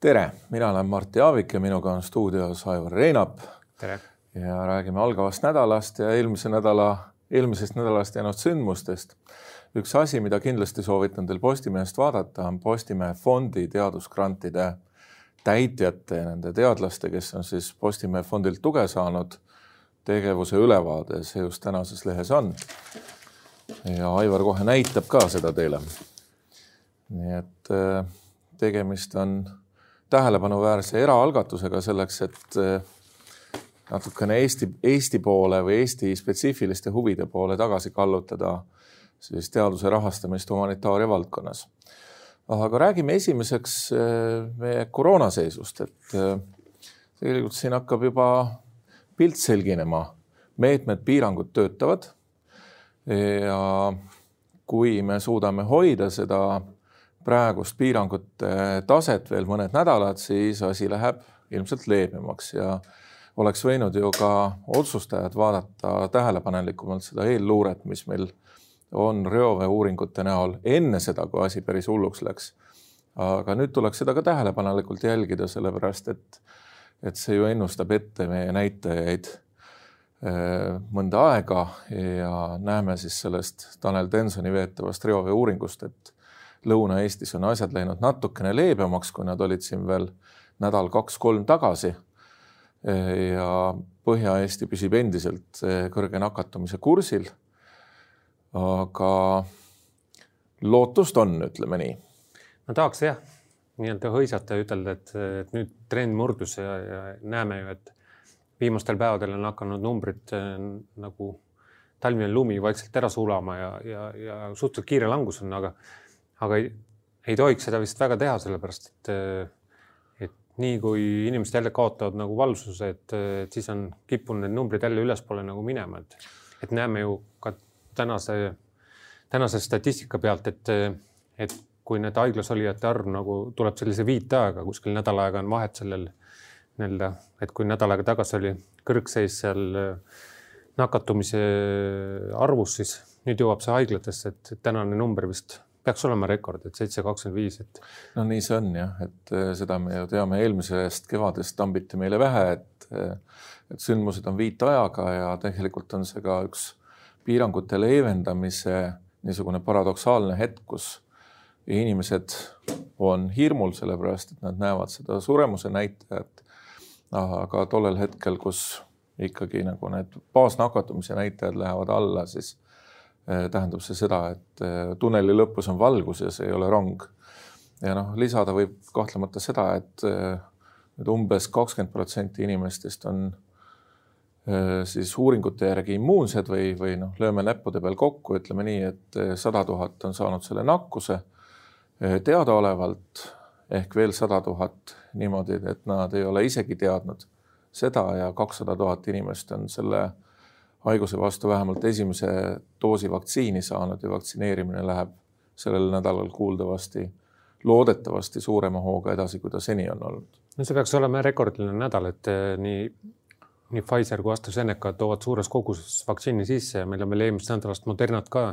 tere, mina olen Martti Aavik ja minuga on stuudios Aivar Reinap. tere! ja räägime algavast nädalast ja eelmise nädala, eelmisest nädalast jäänud sündmustest. üks asi, mida kindlasti soovitan teil Postimehest vaadata, on Postimehe fondi teadusgrantide täitjate ja nende teadlaste, kes on siis Postimehe fondilt tuge saanud, tegevuse ülevaade, see just tänases lehes on. Ja Aivar kohe näitab ka seda teile. nii et äh, tegemist on tähelepanuväärse eraalgatusega selleks, et äh, natukene Eesti, Eesti poole või Eesti spetsiifiliste huvide poole tagasi kallutada siis teaduse rahastamist humanitaaria valdkonnas. aga räägime esimeseks äh, meie koroonaseisust, et tegelikult siin hakkab juba pilt selginema. meetmed, piirangud töötavad. Ja kui me suudame hoida seda praegust piirangute taset veel mõned nädalad, siis asi läheb ilmselt leebemaks ja oleks võinud ju ka otsustajad vaadata tähelepanelikumalt seda eelluuret, mis meil on reoveeuuringute näol enne seda, kui asi päris hulluks läks. aga nüüd tuleks seda ka tähelepanelikult jälgida, sellepärast et, et see ju ennustab ette meie näitajaid mõnda aega ja näeme siis sellest Tanel Tensoni veetavast reoveeuuringust, et Lõuna-Eestis on asjad läinud natukene leebemaks, kui nad olid siin veel nädal-kaks-kolm tagasi ja Põhja-Eesti püsib endiselt kõrge nakatumise kursil. aga lootust on, ütleme nii. no tahaks jah, nii-öelda hõisata ja ütelda, et, et nüüd trend murdus ja, ja näeme ju, et viimastel päevadel on hakanud numbrid äh, nagu talvine lumi vaikselt ära sulama ja, ja, ja suhteliselt kiire langus on, aga, aga ei, ei tohiks seda vist väga teha, sellepärast et äh, nii kui inimesed jälle kaotavad nagu valvsuse, et, et siis on kippunud need numbrid jälle ülespoole nagu minema, et, et näeme ju ka tänase, tänase statistika pealt, et, et kui need haiglas olijate arv nagu tuleb sellise viiteaega, kuskil nädal aega on vahet sellel nii-öelda, et kui nädal aega tagasi oli kõrgseis seal nakatumise arvus, siis nüüd jõuab see haiglatesse, et tänane number vist peaks olema rekord, et seitse kakskümmend viis, et. no nii see on jah, et äh, seda me ju teame eelmisest kevadest tambiti meile pähe, et, äh, et sündmused on viitajaga ja tegelikult on see ka üks piirangute leevendamise niisugune paradoksaalne hetk, kus inimesed on hirmul, sellepärast et nad näevad seda suremuse näitajat. Aga tollel hetkel, kus ikkagi nagu need baasnakatumise näitajad lähevad alla, siis Äh, tähendab see seda, et äh, tunneli lõpus on valgus ja see ei ole rong. ja noh, lisada võib kahtlemata seda, et äh, nüüd umbes kakskümmend protsenti inimestest on siis uuringute järgi immuunsed või, või noh, lööme näppude peal kokku, ütleme nii, et sada tuhat on saanud selle nakkuse teadaolevalt ehk veel sada tuhat niimoodi, et nad ei ole isegi teadnud seda ja kakssada tuhat inimest on selle haiguse vastu vähemalt esimese doosi vaktsiini saanud ja vaktsineerimine läheb sellel nädalal kuuldavasti, loodetavasti suurema hooga edasi, kui ta seni on olnud. no see peaks olema rekordiline nädal, et eh, nii, nii Pfizer kui AstraZeneca toovad suures koguses vaktsiini sisse ja meil on veel eelmisest nädalast Modernat ka.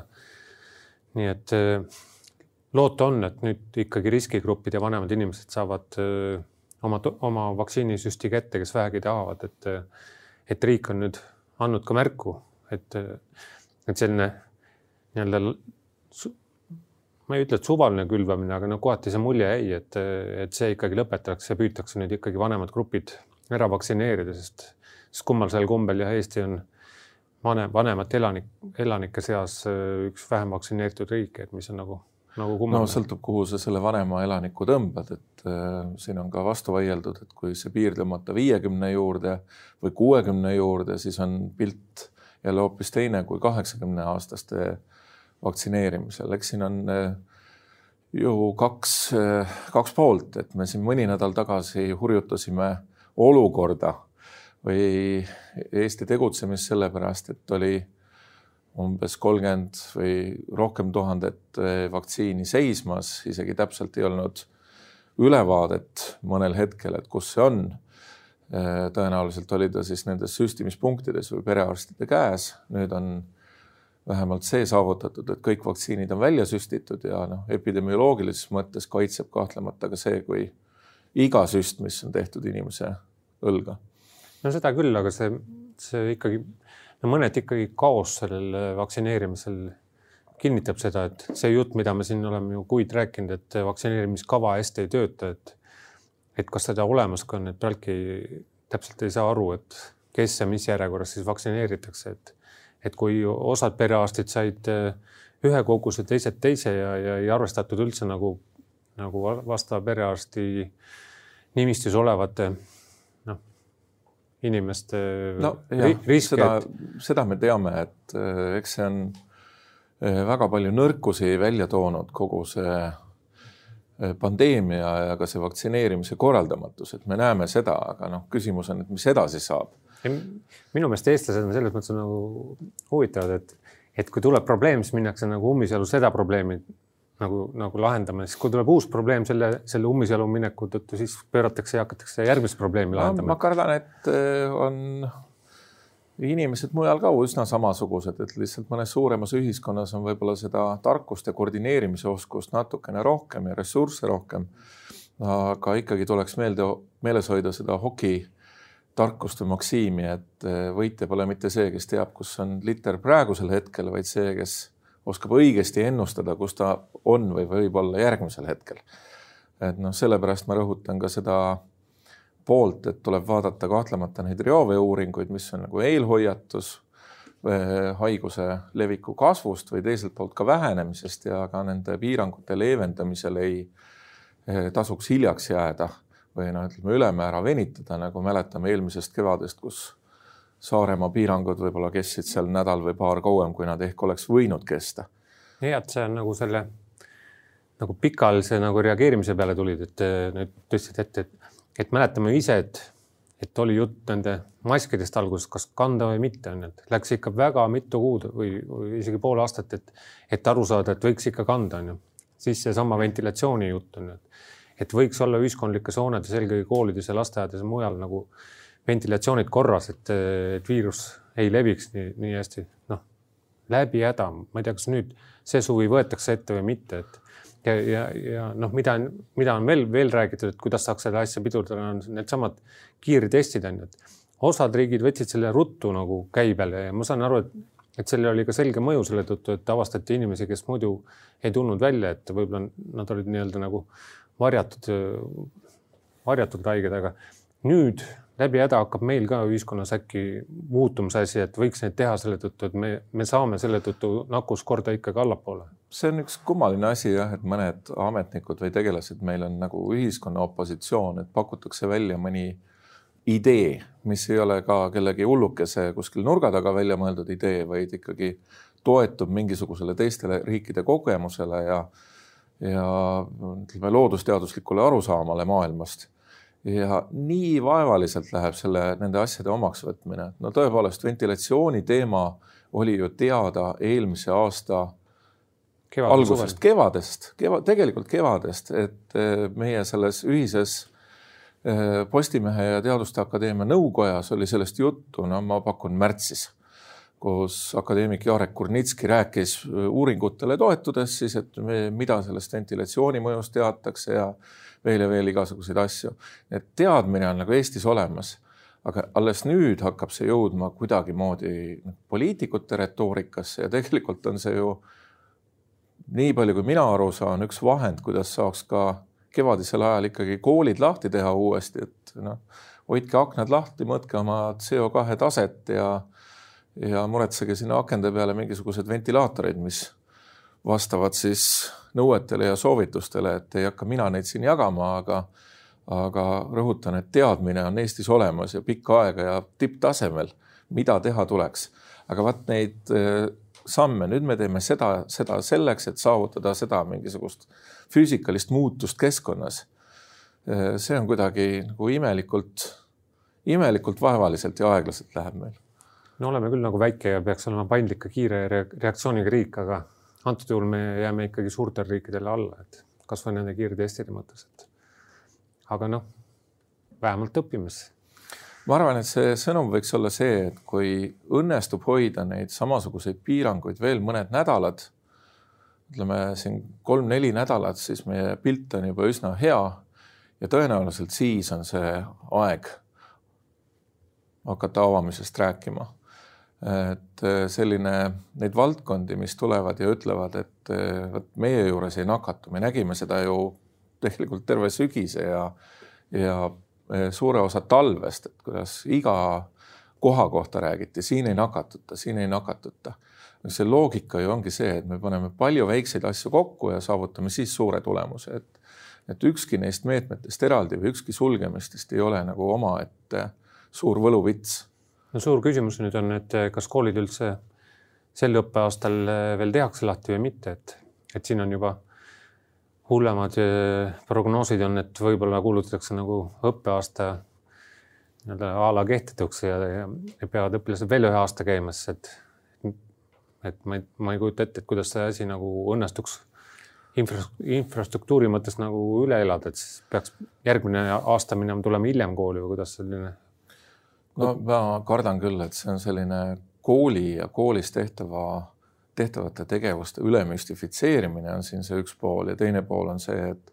nii et eh, loota on, et nüüd ikkagi riskigruppid ja vanemad inimesed saavad eh, oma, oma vaktsiinisüsti kätte, kes vähegi tahavad, et, et riik on nüüd andnud ka märku, et, et selline nii-öelda, ma ei ütle, et suvaline külvamine, aga no kohati see mulje jäi, et, et see ikkagi lõpetatakse ja püütakse nüüd ikkagi vanemad grupid ära vaktsineerida, sest, sest kummalisel kombel jah, Eesti on vanem, vanemate elanik, elanike seas üks vähem vaktsineeritud riike, et mis on nagu nagu kummaline. no sõltub, kuhu sa selle vanema elaniku tõmbad, et äh, siin on ka vastu vaieldud, et kui see piir tõmmata viiekümne juurde või kuuekümne juurde, siis on pilt jälle hoopis teine kui kaheksakümne aastaste vaktsineerimisel, eks siin on äh, ju kaks äh,, kaks poolt, et me siin mõni nädal tagasi hurjutasime olukorda või Eesti tegutsemist sellepärast, et oli umbes kolmkümmend või rohkem tuhandet eh, vaktsiini seismas, isegi täpselt ei olnud ülevaadet mõnel hetkel, et kus see on. Eh, tõenäoliselt oli ta siis nendes süstimispunktides või perearstide käes, nüüd on vähemalt see saavutatud, et kõik vaktsiinid on välja süstitud ja noh, epidemioloogilises mõttes kaitseb kahtlemata ka see, kui iga süst, mis on tehtud inimese õlga. no seda küll, aga see, see ikkagi, no mõneti ikkagi kaos sellel vaktsineerimisel kinnitab seda, et see jutt, mida me siin oleme ju kuid rääkinud, et vaktsineerimiskava hästi ei tööta, et et kas seda olemas ka on, et pealtki täpselt ei saa aru, et kes ja mis järjekorras siis vaktsineeritakse, et et kui osad perearstid said äh, ühe koguse, teised teise ja, ja ei arvestatud üldse nagu, nagu vastava perearsti nimistus olevate inimeste no, jah, riske. seda, seda me teame, et äh, eks see on äh, väga palju nõrkusi välja toonud kogu see pandeemia ja ka see vaktsineerimise korraldamatus, et me näeme seda, aga noh, küsimus on, et mis edasi saab minu meelest eestlased on selles mõttes nagu huvitavad, et, et kui tuleb probleem, siis minnakse nagu ummisjalu seda probleemi nagu, nagu lahendama, siis kui tuleb uus probleem selle, selle ummisjalu mineku tõttu, siis pööratakse ja hakatakse järgmist probleemi lahendama. ma kardan, et äh, on inimesed mujal ka üsna samasugused, et lihtsalt mõnes suuremas ühiskonnas on võib-olla seda tarkust ja koordineerimise oskust natukene rohkem ja ressursse rohkem. aga ikkagi tuleks meelde, meeles hoida seda hoki tarkust või maksiimi, et eh, võitja pole mitte see, kes teab, kus on liter praegusel hetkel, vaid see, kes oskab õigesti ennustada, kus ta on või võib olla järgmisel hetkel. et noh, sellepärast ma rõhutan ka seda poolt, et tuleb vaadata kahtlemata neid reoveeuuringuid, mis on nagu eelhoiatus eh, haiguse leviku kasvust või teiselt poolt ka vähenemisest ja ka nende piirangute leevendamisel ei eh, tasuks hiljaks jääda või noh, ütleme ülemäära venitada, nagu mäletame eelmisest kevadest, kus Saaremaa piirangud võib-olla kestsid seal nädal või paar kauem, kui nad ehk oleks võinud kesta. nii et see on nagu selle nagu pikaajalise nagu reageerimise peale tulid, et nüüd tõstsid ette, et, et mäletame ise, et, et oli jutt nende maskidest alguses, kas kanda või mitte, on ju, et läks ikka väga mitu kuud või, või isegi pool aastat, et, et aru saada, et võiks ikka kanda, on ju. siis seesama ventilatsiooni jutt on ju, et et võiks olla ühiskondlikes hoonetes, eelkõige koolides ja lasteaedades ja mujal nagu ventilatsioonid korras, et, et viirus ei leviks nii, nii hästi. noh, läbi häda, ma ei tea, kas nüüd see suvi võetakse ette või mitte, et ja, ja, ja noh, mida, mida on veel, veel räägitud, et kuidas saaks seda asja pidurdada, on needsamad kiirtestid on ju, et osad riigid võtsid selle ruttu nagu käibele ja ma saan aru, et et sellel oli ka selge mõju selle tõttu, et avastati inimesi, kes muidu ei tulnud välja, et võib-olla nad olid nii-öelda nagu varjatud, varjatud haiged, aga nüüd läbi häda hakkab meil ka ühiskonnas äkki muutuma see asi, et võiks neid teha selle tõttu, et me, me saame selle tõttu nakkuskorda ikkagi allapoole. see on üks kummaline asi jah, et mõned ametnikud või tegelased meil on nagu ühiskonna opositsioon, et pakutakse välja mõni idee, mis ei ole ka kellegi hullukese kuskil nurga taga välja mõeldud idee, vaid ikkagi toetub mingisugusele teistele riikide kogemusele ja ja ütleme loodusteaduslikule arusaamale maailmast. Ja nii vaevaliselt läheb selle, nende asjade omaksvõtmine. no tõepoolest, ventilatsiooni teema oli ju teada eelmise aasta Kevade, algusest, kevadest, keva, tegelikult kevadest, et eh, meie selles ühises eh, Postimehe ja Teaduste Akadeemia nõukojas oli sellest juttu, no ma pakun märtsis kus akadeemik Jarek Kurnitski rääkis äh, uuringutele toetudes siis, et me, mida sellest ventilatsiooni mõjust teatakse ja veel ja veel igasuguseid asju. et teadmine on nagu Eestis olemas, aga alles nüüd hakkab see jõudma kuidagimoodi noh, poliitikute retoorikasse ja tegelikult on see ju nii palju, kui mina aru saan, üks vahend, kuidas saaks ka kevadisel ajal ikkagi koolid lahti teha uuesti, et noh, hoidke aknad lahti, mõõtke oma CO2 taset ja ja muretsege sinna akende peale mingisugused ventilaatorid, mis vastavad siis nõuetele ja soovitustele, et ei hakka mina neid siin jagama, aga aga rõhutan, et teadmine on Eestis olemas ja pikka aega ja tipptasemel, mida teha tuleks. aga vaat neid eh, samme, nüüd me teeme seda, seda selleks, et saavutada seda mingisugust füüsikalist muutust keskkonnas. Eh, see on kuidagi nagu imelikult, imelikult vaevaliselt ja aeglaselt läheb meil no oleme küll nagu väike ja peaks olema paindlik ja kiire reaktsiooniga riik, aga antud juhul me jääme ikkagi suurtele riikidele alla, et kasvõi nende kiirtestide mõttes, et aga noh, vähemalt siis. ma arvan, et see sõnum võiks olla see, et kui õnnestub hoida neid samasuguseid piiranguid veel mõned nädalad, ütleme siin kolm-neli nädalat, siis meie pilt on juba üsna hea ja tõenäoliselt siis on see aeg hakata avamisest rääkima. Et selline, neid valdkondi, mis tulevad ja ütlevad, et vot meie juures ei nakatu, me nägime seda ju tegelikult terve sügise ja, ja suure osa talvest, et kuidas iga koha kohta räägiti, siin ei nakatuta, siin ei nakatuta. see loogika ju ongi see, et me paneme palju väikseid asju kokku ja saavutame siis suure tulemuse, et et ükski neist meetmetest eraldi või ükski sulgemistest ei ole nagu omaette suur võluvits. No suur küsimus nüüd on, et kas koolid üldse sel õppeaastal veel tehakse lahti või mitte, et, et siin on juba hullemad eh, prognoosid on, et võib-olla kuulutatakse nagu õppeaasta nii-öelda a la kehtetuks ja, ja, peavad õpilased veel ühe aasta käima, siis et et ma ei, ma ei kujuta ette, et kuidas see asi nagu õnnestuks infra, infrastruktuuri mõttes nagu üle elada, et siis peaks järgmine aasta minema, tulema hiljem kooli või kuidas selline? No ma kardan küll, et see on selline kooli ja koolis tehtava tehtavate tegevuste ülemüstifitseerimine on siin see üks pool ja teine pool on see, et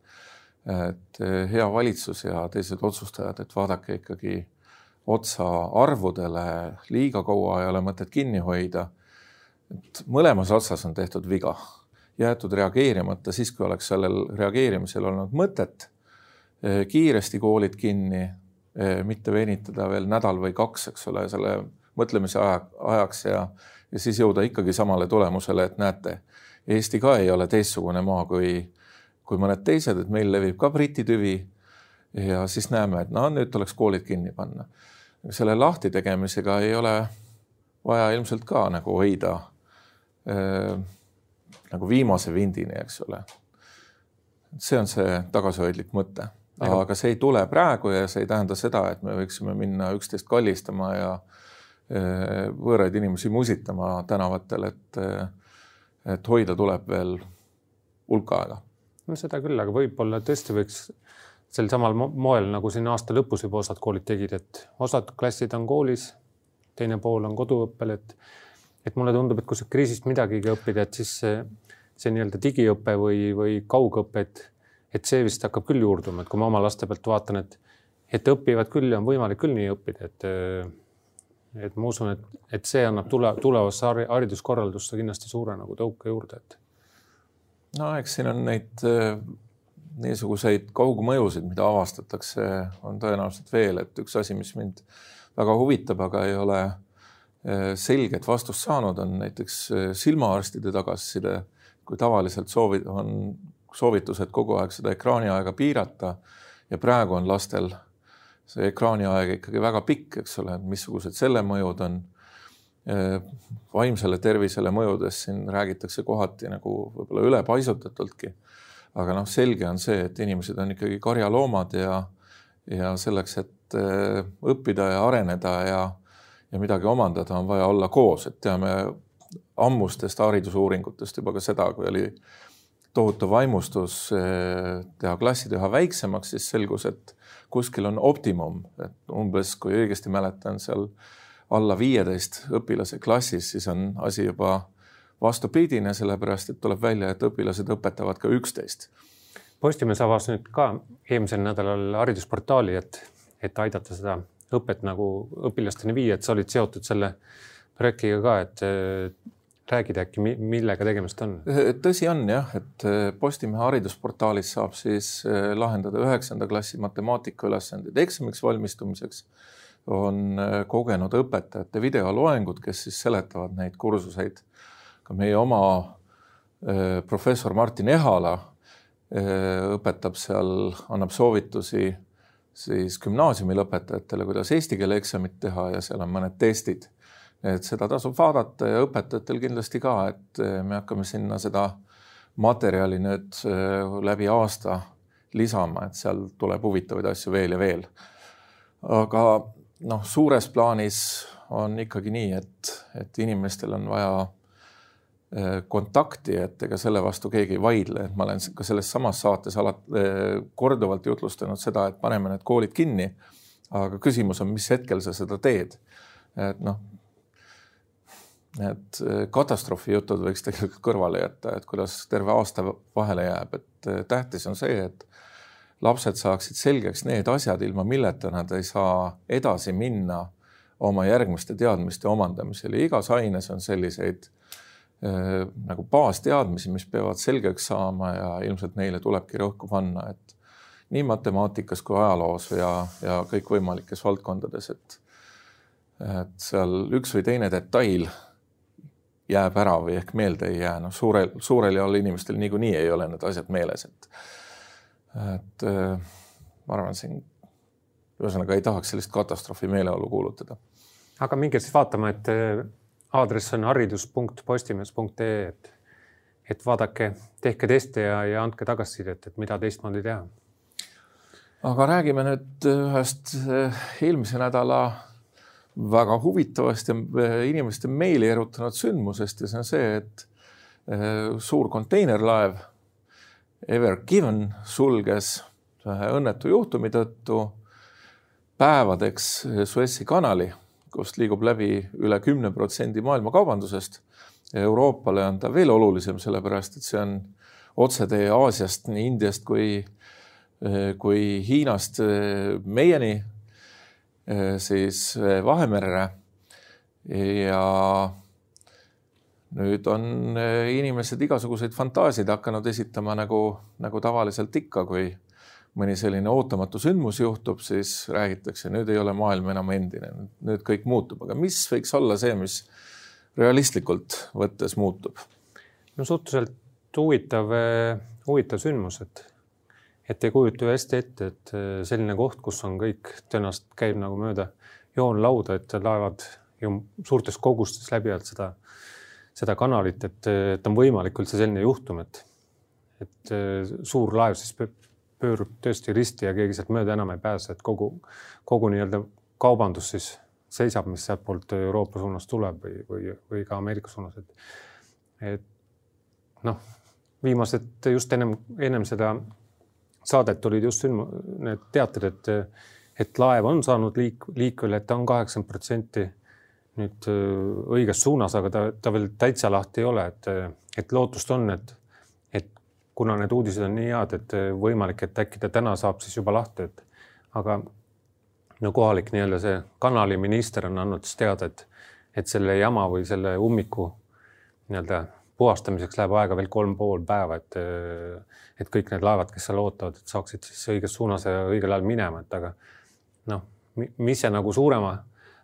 et hea valitsus ja teised otsustajad, et vaadake ikkagi otsa arvudele, liiga kaua ei ole mõtet kinni hoida. et mõlemas otsas on tehtud viga, jäetud reageerimata siis, kui oleks sellel reageerimisel olnud mõtet. kiiresti koolid kinni, mitte venitada veel nädal või kaks, eks ole, selle mõtlemise aja, ajaks ja ja siis jõuda ikkagi samale tulemusele, et näete, Eesti ka ei ole teistsugune maa kui, kui mõned teised, et meil levib ka Briti tüvi. ja siis näeme, et no nüüd tuleks koolid kinni panna. selle lahti tegemisega ei ole vaja ilmselt ka nagu hoida äh, nagu viimase vindini, eks ole. see on see tagasihoidlik mõte, aga see ei tule praegu ja see ei tähenda seda, et me võiksime minna üksteist kallistama ja Eh, võõraid inimesi musitama tänavatel, et, et hoida tuleb veel hulk aega. no seda küll, aga võib-olla tõesti võiks sel samal moel nagu siin aasta lõpus juba osad koolid tegid, et osad klassid on koolis, teine pool on koduõppel, et et mulle tundub, et kui sa kriisist midagigi õppida, et siis see, see nii-öelda digiõpe või, või kaugõpe, et, et see vist hakkab küll juurduma, et kui ma oma laste pealt vaatan, et, et õpivad küll ja on võimalik küll nii õppida, et et ma usun, et, et see annab tule, tulevasse hariduskorraldusse kindlasti suure nagu tõuke juurde, et. no eks siin on neid niisuguseid kaugmõjusid, mida avastatakse, on tõenäoliselt veel, et üks asi, mis mind väga huvitab, aga ei ole selget vastust saanud, on näiteks silmaarstide tagasiside. kui tavaliselt soovid, on soovitused kogu aeg seda ekraaniaega piirata ja praegu on lastel see ekraaniaeg ikkagi väga pikk, eks ole, missugused selle mõjud on. vaimsele tervisele mõjudes siin räägitakse kohati nagu võib-olla ülepaisutatultki. aga noh, selge on see, et inimesed on ikkagi karjaloomad ja, ja selleks, et õppida ja areneda ja, ja midagi omandada, on vaja olla koos, et teame ammustest haridusuuringutest juba ka seda, kui oli tohutu vaimustus äh, teha klassid üha väiksemaks, siis selgus, et kuskil on optimum, et umbes, kui õigesti mäletan, seal alla viieteist õpilase klassis, siis on asi juba vastupidine, sellepärast et tuleb välja, et õpilased õpetavad ka üksteist. Postimees avas nüüd ka eelmisel nädalal haridusportaali, et, et aidata seda õpet nagu õpilasteni viia, et sa olid seotud selle projektiga ka, et räägid äkki, millega tegemist on? tõsi on jah, et äh, Postimehe haridusportaalis saab siis äh, lahendada üheksanda klassi matemaatika ülesandeid eksamiks valmistumiseks. on äh, kogenud õpetajate videoloengud, kes siis seletavad neid kursuseid. ka meie oma professor Martin Ehala õpetab seal, annab soovitusi siis gümnaasiumi lõpetajatele, kuidas eesti keele eksamit teha ja seal on mõned testid et seda tasub vaadata ja õpetajatel kindlasti ka, et eh, me hakkame sinna seda materjali nüüd eh, läbi aasta lisama, et seal tuleb huvitavaid asju veel ja veel. aga noh, suures plaanis on ikkagi nii, et, et inimestel on vaja eh, kontakti, et ega selle vastu keegi ei vaidle, et ma olen ka selles samas saates alati korduvalt jutlustanud seda, et paneme need koolid kinni. aga küsimus on, mis hetkel sa seda teed. et noh, need katastroofijutud võiks tegelikult kõrvale jätta, et kuidas terve aasta vahele jääb, et tähtis on see, et lapsed saaksid selgeks need asjad, ilma milleta nad ei saa edasi minna oma järgmiste teadmiste omandamisel. Ja igas aines on selliseid äh, nagu baasteadmisi, mis peavad selgeks saama ja ilmselt neile tulebki rõhku panna, et nii matemaatikas kui ajaloos ja, ja kõikvõimalikes valdkondades, et et seal üks või teine detail jääb ära või ehk meelde ei jää, noh, suurel, suurel jaol inimestel niikuinii ei ole need asjad meeles, et et äh, ma arvan, siin ühesõnaga ei tahaks sellist katastroofi meeleolu kuulutada. aga minge siis vaatama, et äh, aadress on haridus.postimees.ee, et, et vaadake, tehke teste ja, ja andke tagasisidet, et mida teistmoodi teha. aga räägime nüüd ühest äh, eelmise nädala väga huvitavast ja inimeste meeli erutanud sündmusest ja see on see, et suur konteinerlaev Ever Given sulges õnnetu juhtumi tõttu päevadeks Suessi kanali, kust liigub läbi üle kümne protsendi maailma kaubandusest. Euroopale on ta veel olulisem, sellepärast et see on otsetee Aasiast, nii Indiast kui, kui Hiinast meieni, siis Vahemerre. ja nüüd on eh, inimesed igasuguseid fantaasiaid hakanud esitama nagu, nagu tavaliselt ikka, kui mõni selline ootamatu sündmus juhtub, siis räägitakse, nüüd ei ole maailm enam endine, nüüd kõik muutub, aga mis võiks olla see, mis realistlikult võttes muutub? no suhteliselt huvitav, huvitav sündmus, et, et ei kujuta ju hästi ette, et eh, selline koht, kus on kõik, tõenäoliselt käib nagu mööda joonlauda, et laevad ju suurtes kogustes läbivad seda seda kanalit, et, et on võimalik üldse selline juhtum, et, et suur laev siis pöörub tõesti risti ja keegi sealt mööda enam ei pääse, et kogu, kogu nii-öelda kaubandus siis seisab, mis sealtpoolt Euroopa suunas tuleb või, või, või ka Ameerika suunas, et, et noh, viimased just ennem, ennem seda saadet olid just sündmu-, need teated, et, et laev on saanud liik-, liikvele, et ta on kaheksakümmend protsenti nüüd äh, õiges suunas, aga ta, ta veel täitsa lahti ei ole, et, et lootust on, et, et kuna need uudised on nii head, et võimalik, et äkki ta täna saab siis juba lahti, et aga no kohalik nii-öelda see kanaliminister on andnud siis teada, et, et selle jama või selle ummiku nii-öelda puhastamiseks läheb aega veel kolm pool päeva, et, et kõik need laevad, kes seal ootavad, et saaksid siis õiges suunas ja õigel ajal minema, et aga noh, mis see nagu suurema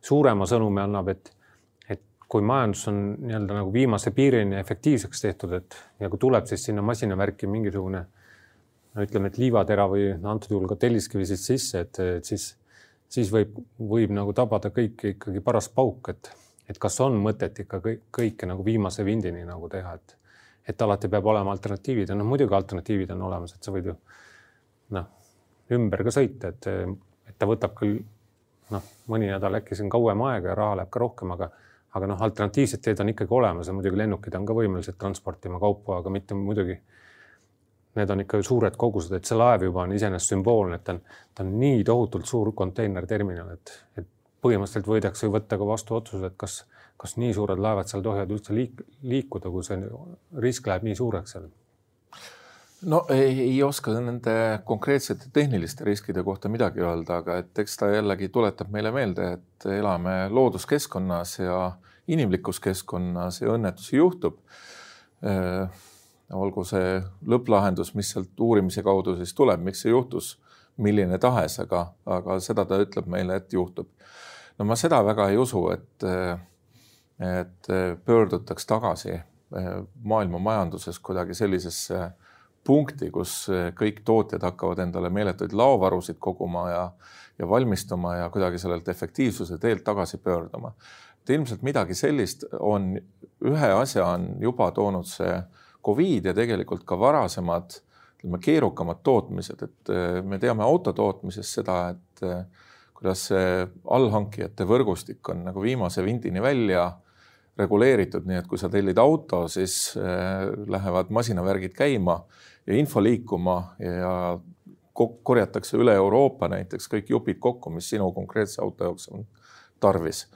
suurema sõnumi annab, et, et kui majandus on nii-öelda nagu viimase piirini efektiivseks tehtud, et ja kui tuleb siis sinna masinavärki mingisugune no ütleme, et liivatera või no, antud juhul ka telliskivi siis sisse, et siis, siis võib, võib nagu tabada kõiki ikkagi paras pauk, et, et kas on mõtet ikka kõik, kõike nagu viimase vindini nagu teha, et, et alati peab olema alternatiivid ja noh, muidugi alternatiivid on olemas, et sa võid ju noh, ümber ka sõita, et, et ta võtab küll noh, mõni nädal äkki siin kauem aega ja raha läheb ka rohkem, aga, aga noh, alternatiivsed teed on ikkagi olemas ja muidugi lennukid on ka võimelised transportima kaupu, aga mitte muidugi. Need on ikka suured kogused, et see laev juba on iseenesest sümboolne, et ta on, ta on nii tohutult suur konteinerterminal, et, et põhimõtteliselt võidakse ju võtta ka vastu otsuse, et kas, kas nii suured laevad seal tohivad üldse liik, liikuda, kui see risk läheb nii suureks seal no ei, ei oska nende konkreetsete tehniliste riskide kohta midagi öelda, aga et eks ta jällegi tuletab meile meelde, et elame looduskeskkonnas ja inimlikus keskkonnas ja õnnetusi juhtub äh,. olgu see lõpplahendus, mis sealt uurimise kaudu siis tuleb, miks see juhtus, milline tahes, aga, aga seda ta ütleb meile, et juhtub. No ma seda väga ei usu, et, et pöördutaks tagasi maailma majanduses kuidagi sellisesse punkti, kus eh, kõik tootjad hakkavad endale meeletuid laovarusid koguma ja, ja valmistuma ja kuidagi sellelt efektiivsuse teelt tagasi pöörduma. et ilmselt midagi sellist on, ühe asja on juba toonud see Covid ja tegelikult ka varasemad ütleme keerukamad tootmised, et eh, me teame autotootmises seda, et eh, kuidas see allhankijate võrgustik on nagu viimase vindini välja reguleeritud, nii et kui sa tellid auto, siis lähevad masinavärgid käima ja info liikuma ja korjatakse üle Euroopa näiteks kõik jupid kokku, mis sinu konkreetse auto jaoks on tarvis.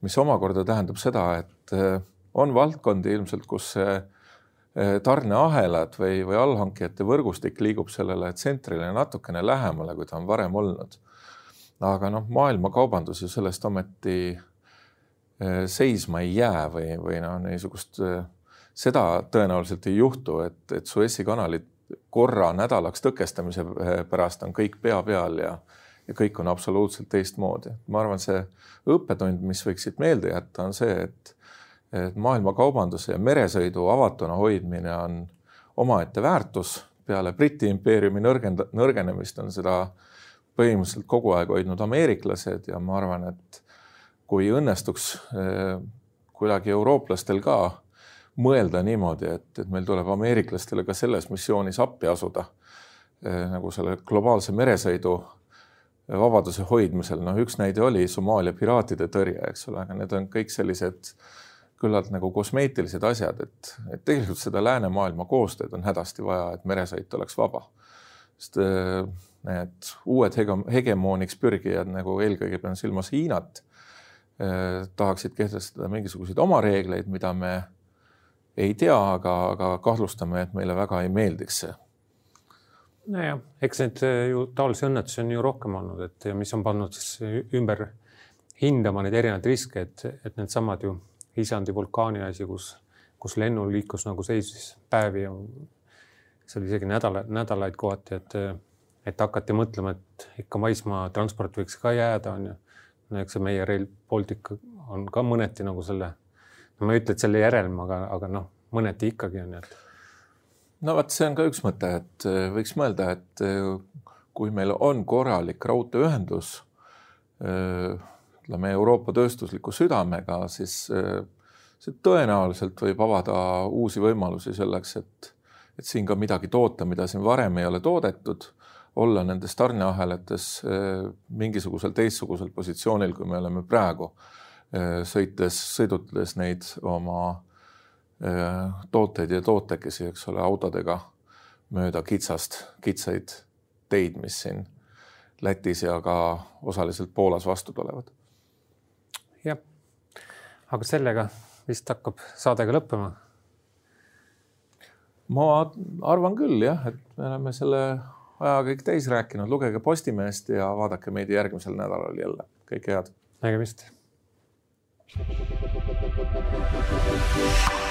mis omakorda tähendab seda, et äh, on valdkondi ilmselt, kus äh, tarneahelad või, või allhankijate võrgustik liigub sellele tsentrile natukene lähemale, kui ta on varem olnud. Aga noh, maailmakaubandus ju sellest ometi äh, seisma ei jää või, või noh, niisugust seda tõenäoliselt ei juhtu, et, et Suessi kanalit korra nädalaks tõkestamise pärast on kõik pea peal ja, ja kõik on absoluutselt teistmoodi. ma arvan, see õppetund, mis võiks siit meelde jätta, on see, et, et maailmakaubanduse ja meresõidu avatuna hoidmine on omaette väärtus. peale Briti impeeriumi nõrgenda-, nõrgenemist on seda põhimõtteliselt kogu aeg hoidnud ameeriklased ja ma arvan, et kui õnnestuks eh, kuidagi eurooplastel ka mõelda niimoodi, et, et meil tuleb ameeriklastele ka selles missioonis appi asuda eh, nagu selle globaalse meresõidu vabaduse hoidmisel, noh, üks näide oli Somaalia piraatide tõrje, eks ole, aga need on kõik sellised küllalt nagu kosmeetilised asjad, et, et tegelikult seda läänemaailma koostööd on hädasti vaja, et meresõit oleks vaba. sest eh, need uued hege-, hegemooniks pürgijad nagu eelkõige pean silmas Hiinat eh,, tahaksid kehtestada mingisuguseid oma reegleid, mida me ei tea, aga, aga kahtlustame, et meile väga ei meeldiks see. nojah, eks neid eh, ju taolisi õnnetusi on ju rohkem olnud, et mis on pannud siis ümber hindama neid erinevaid riske, et, et needsamad ju Islandi vulkaani asi, kus, kus lennuliiklus nagu seisis päevi ja see oli isegi nädala, nädalaid kohati, et, et hakati mõtlema, et ikka maismaatransport võiks ka jääda, on ju. no eks see meie Rail Baltic on ka mõneti nagu selle ma ei ütle, et selle järelm, aga, aga noh, mõneti ikkagi on ju, et. no vot, see on ka üks mõte, et äh, võiks mõelda, et äh, kui meil on korralik raudteeühendus äh, ütleme Euroopa tööstusliku südamega, siis see tõenäoliselt võib avada uusi võimalusi selleks, et, et siin ka midagi toota, mida siin varem ei ole toodetud, olla nendes tarneahelates mingisugusel teistsugusel positsioonil, kui me oleme praegu Äh, sõites, sõidutades neid oma äh, tooteid ja tootekesi, eks ole, autodega mööda kitsast, kitsaid teid, mis siin Lätis ja ka osaliselt Poolas vastu tulevad. jah, aga sellega vist hakkab saade ka lõppema. ma arvan küll jah, et me oleme selle aja kõik täis rääkinud, lugege Postimehest ja vaadake meid järgmisel nädalal jälle, kõike head. nägemist Thank you.